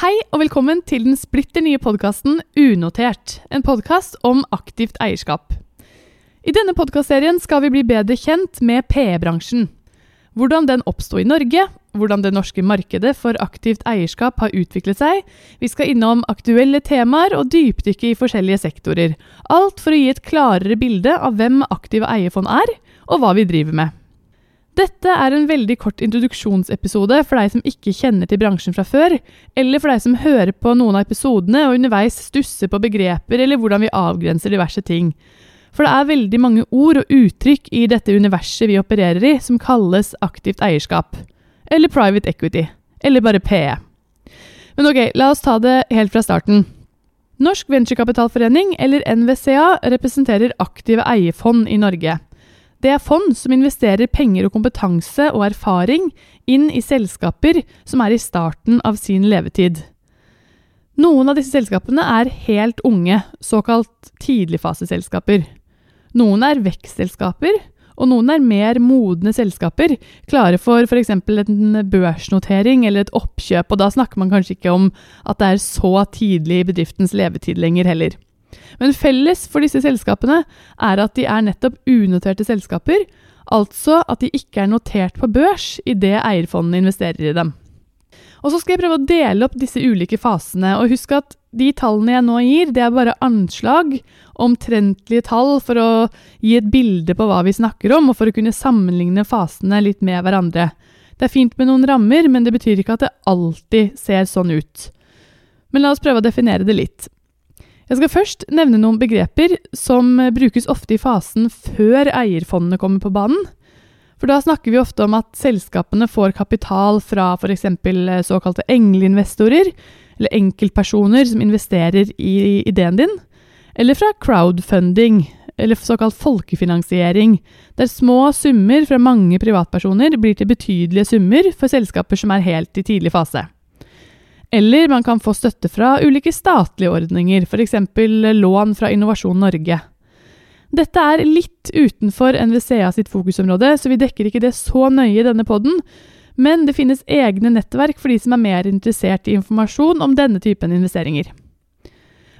Hei og velkommen til den splitter nye podkasten Unotert. En podkast om aktivt eierskap. I denne podkastserien skal vi bli bedre kjent med PE-bransjen. Hvordan den oppsto i Norge, hvordan det norske markedet for aktivt eierskap har utviklet seg. Vi skal innom aktuelle temaer og dypdykke i forskjellige sektorer. Alt for å gi et klarere bilde av hvem aktive eierfond er, og hva vi driver med. Dette er en veldig kort introduksjonsepisode for deg som ikke kjenner til bransjen fra før, eller for deg som hører på noen av episodene og underveis stusser på begreper eller hvordan vi avgrenser diverse ting. For det er veldig mange ord og uttrykk i dette universet vi opererer i, som kalles aktivt eierskap. Eller private equity. Eller bare PE. Men ok, la oss ta det helt fra starten. Norsk Venturekapitalforening, eller NVCA, representerer aktive eierfond i Norge. Det er fond som investerer penger og kompetanse og erfaring inn i selskaper som er i starten av sin levetid. Noen av disse selskapene er helt unge, såkalt tidligfaseselskaper. Noen er vekstselskaper, og noen er mer modne selskaper, klare for f.eks. en børsnotering eller et oppkjøp, og da snakker man kanskje ikke om at det er så tidlig i bedriftens levetid lenger heller. Men felles for disse selskapene er at de er nettopp unoterte selskaper, altså at de ikke er notert på børs idet eierfondene investerer i dem. Og så skal jeg prøve å dele opp disse ulike fasene, og husk at de tallene jeg nå gir, det er bare anslag, omtrentlige tall for å gi et bilde på hva vi snakker om, og for å kunne sammenligne fasene litt med hverandre. Det er fint med noen rammer, men det betyr ikke at det alltid ser sånn ut. Men la oss prøve å definere det litt. Jeg skal først nevne noen begreper som brukes ofte i fasen før eierfondene kommer på banen. For da snakker vi ofte om at selskapene får kapital fra f.eks. såkalte engleinvestorer, eller enkeltpersoner som investerer i ideen din, eller fra crowdfunding, eller såkalt folkefinansiering, der små summer fra mange privatpersoner blir til betydelige summer for selskaper som er helt i tidlig fase. Eller man kan få støtte fra ulike statlige ordninger, f.eks. lån fra Innovasjon Norge. Dette er litt utenfor NVCA sitt fokusområde, så vi dekker ikke det så nøye i denne poden, men det finnes egne nettverk for de som er mer interessert i informasjon om denne typen investeringer.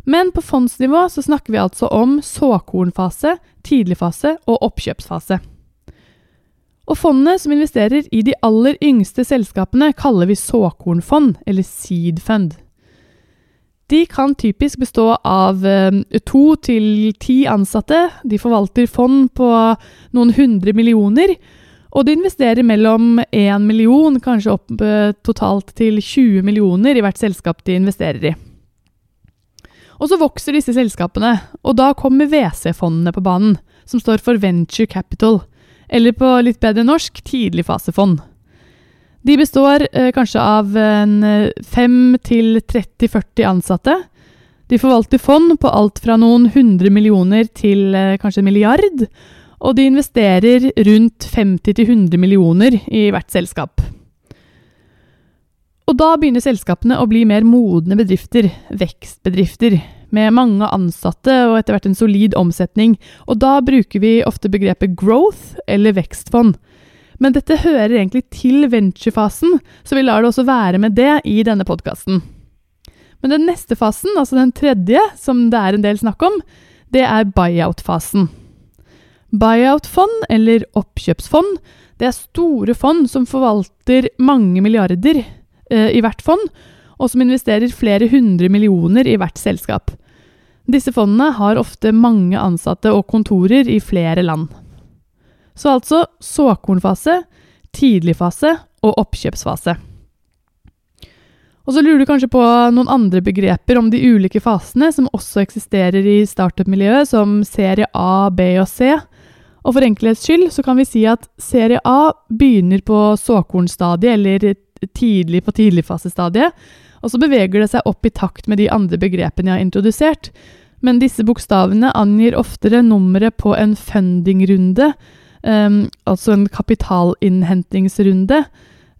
Men på fondsnivå så snakker vi altså om såkornfase, tidligfase og oppkjøpsfase. Og fondet som investerer i de aller yngste selskapene, kaller vi såkornfond, eller seed fund. De kan typisk bestå av eh, to til ti ansatte. De forvalter fond på noen hundre millioner. Og de investerer mellom én million, kanskje opp eh, totalt til 20 millioner i hvert selskap de investerer i. Og så vokser disse selskapene, og da kommer WC-fondene på banen, som står for Venture Capital eller på litt bedre norsk tidligfasefond. De består eh, kanskje av 5 til 30-40 ansatte. De forvalter fond på alt fra noen hundre millioner til eh, kanskje en milliard. Og de investerer rundt 50-100 millioner i hvert selskap. Og da begynner selskapene å bli mer modne bedrifter, vekstbedrifter med mange ansatte og etter hvert en solid omsetning, og da bruker vi ofte begrepet growth eller vekstfond. Men dette hører egentlig til venturefasen, så vi lar det også være med det i denne podkasten. Men den neste fasen, altså den tredje, som det er en del snakk om, det er buyout-fasen. Buyout-fond, eller oppkjøpsfond, det er store fond som forvalter mange milliarder eh, i hvert fond, og som investerer flere hundre millioner i hvert selskap. Disse fondene har ofte mange ansatte og kontorer i flere land. Så altså såkornfase, tidligfase og oppkjøpsfase. Og så lurer du kanskje på noen andre begreper om de ulike fasene som også eksisterer i startup-miljøet, som serie A, B og C. Og for enkelhets skyld så kan vi si at serie A begynner på såkornstadiet, eller tidlig på tidligfasestadiet, og så beveger det seg opp i takt med de andre begrepene jeg har introdusert men disse bokstavene angir oftere nummeret på en fundingrunde, um, altså en kapitalinnhentingsrunde,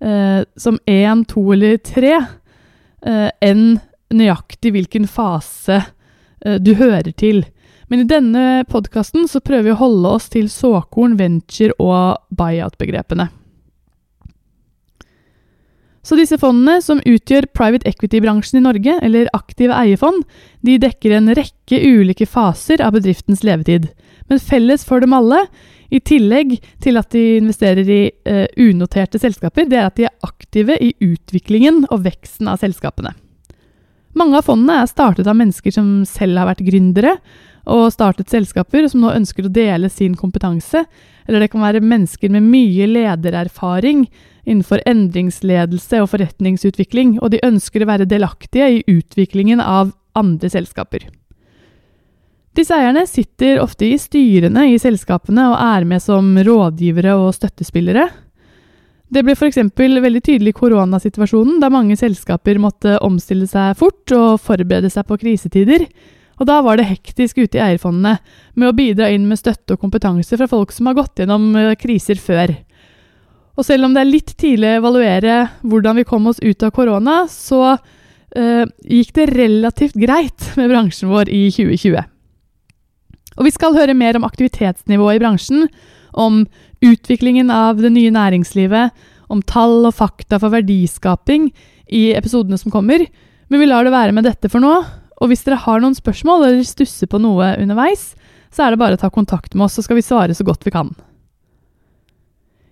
uh, som én, to eller tre, uh, enn nøyaktig hvilken fase uh, du hører til. Men i denne podkasten prøver vi å holde oss til såkorn, venture og buyout-begrepene. Så disse fondene, som utgjør private equity-bransjen i Norge, eller aktive eiefond, de dekker en rekke ulike faser av bedriftens levetid. Men felles for dem alle, i tillegg til at de investerer i eh, unoterte selskaper, det er at de er aktive i utviklingen og veksten av selskapene. Mange av fondene er startet av mennesker som selv har vært gründere og startet selskaper, som nå ønsker å dele sin kompetanse. Eller det kan være mennesker med mye ledererfaring innenfor endringsledelse og forretningsutvikling, og de ønsker å være delaktige i utviklingen av andre selskaper. Disse eierne sitter ofte i styrene i selskapene og er med som rådgivere og støttespillere. Det ble f.eks. veldig tydelig i koronasituasjonen, da mange selskaper måtte omstille seg fort og forberede seg på krisetider. Og da var det hektisk ute i eierfondene med å bidra inn med støtte og kompetanse fra folk som har gått gjennom eh, kriser før. Og selv om det er litt tidlig å evaluere hvordan vi kom oss ut av korona, så eh, gikk det relativt greit med bransjen vår i 2020. Og vi skal høre mer om aktivitetsnivået i bransjen, om utviklingen av det nye næringslivet, om tall og fakta for verdiskaping i episodene som kommer, men vi lar det være med dette for nå. Og hvis dere har noen spørsmål eller stusser på noe underveis, så er det bare å ta kontakt med oss, så skal vi svare så godt vi kan.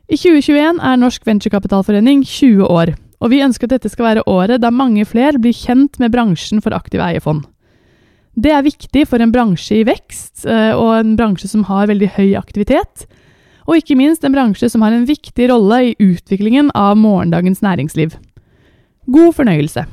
I 2021 er Norsk Venturekapitalforening 20 år, og vi ønsker at dette skal være året da mange flere blir kjent med bransjen for aktive eierfond. Det er viktig for en bransje i vekst, eh, og en bransje som har veldig høy aktivitet. Og ikke minst en bransje som har en viktig rolle i utviklingen av morgendagens næringsliv. God fornøyelse!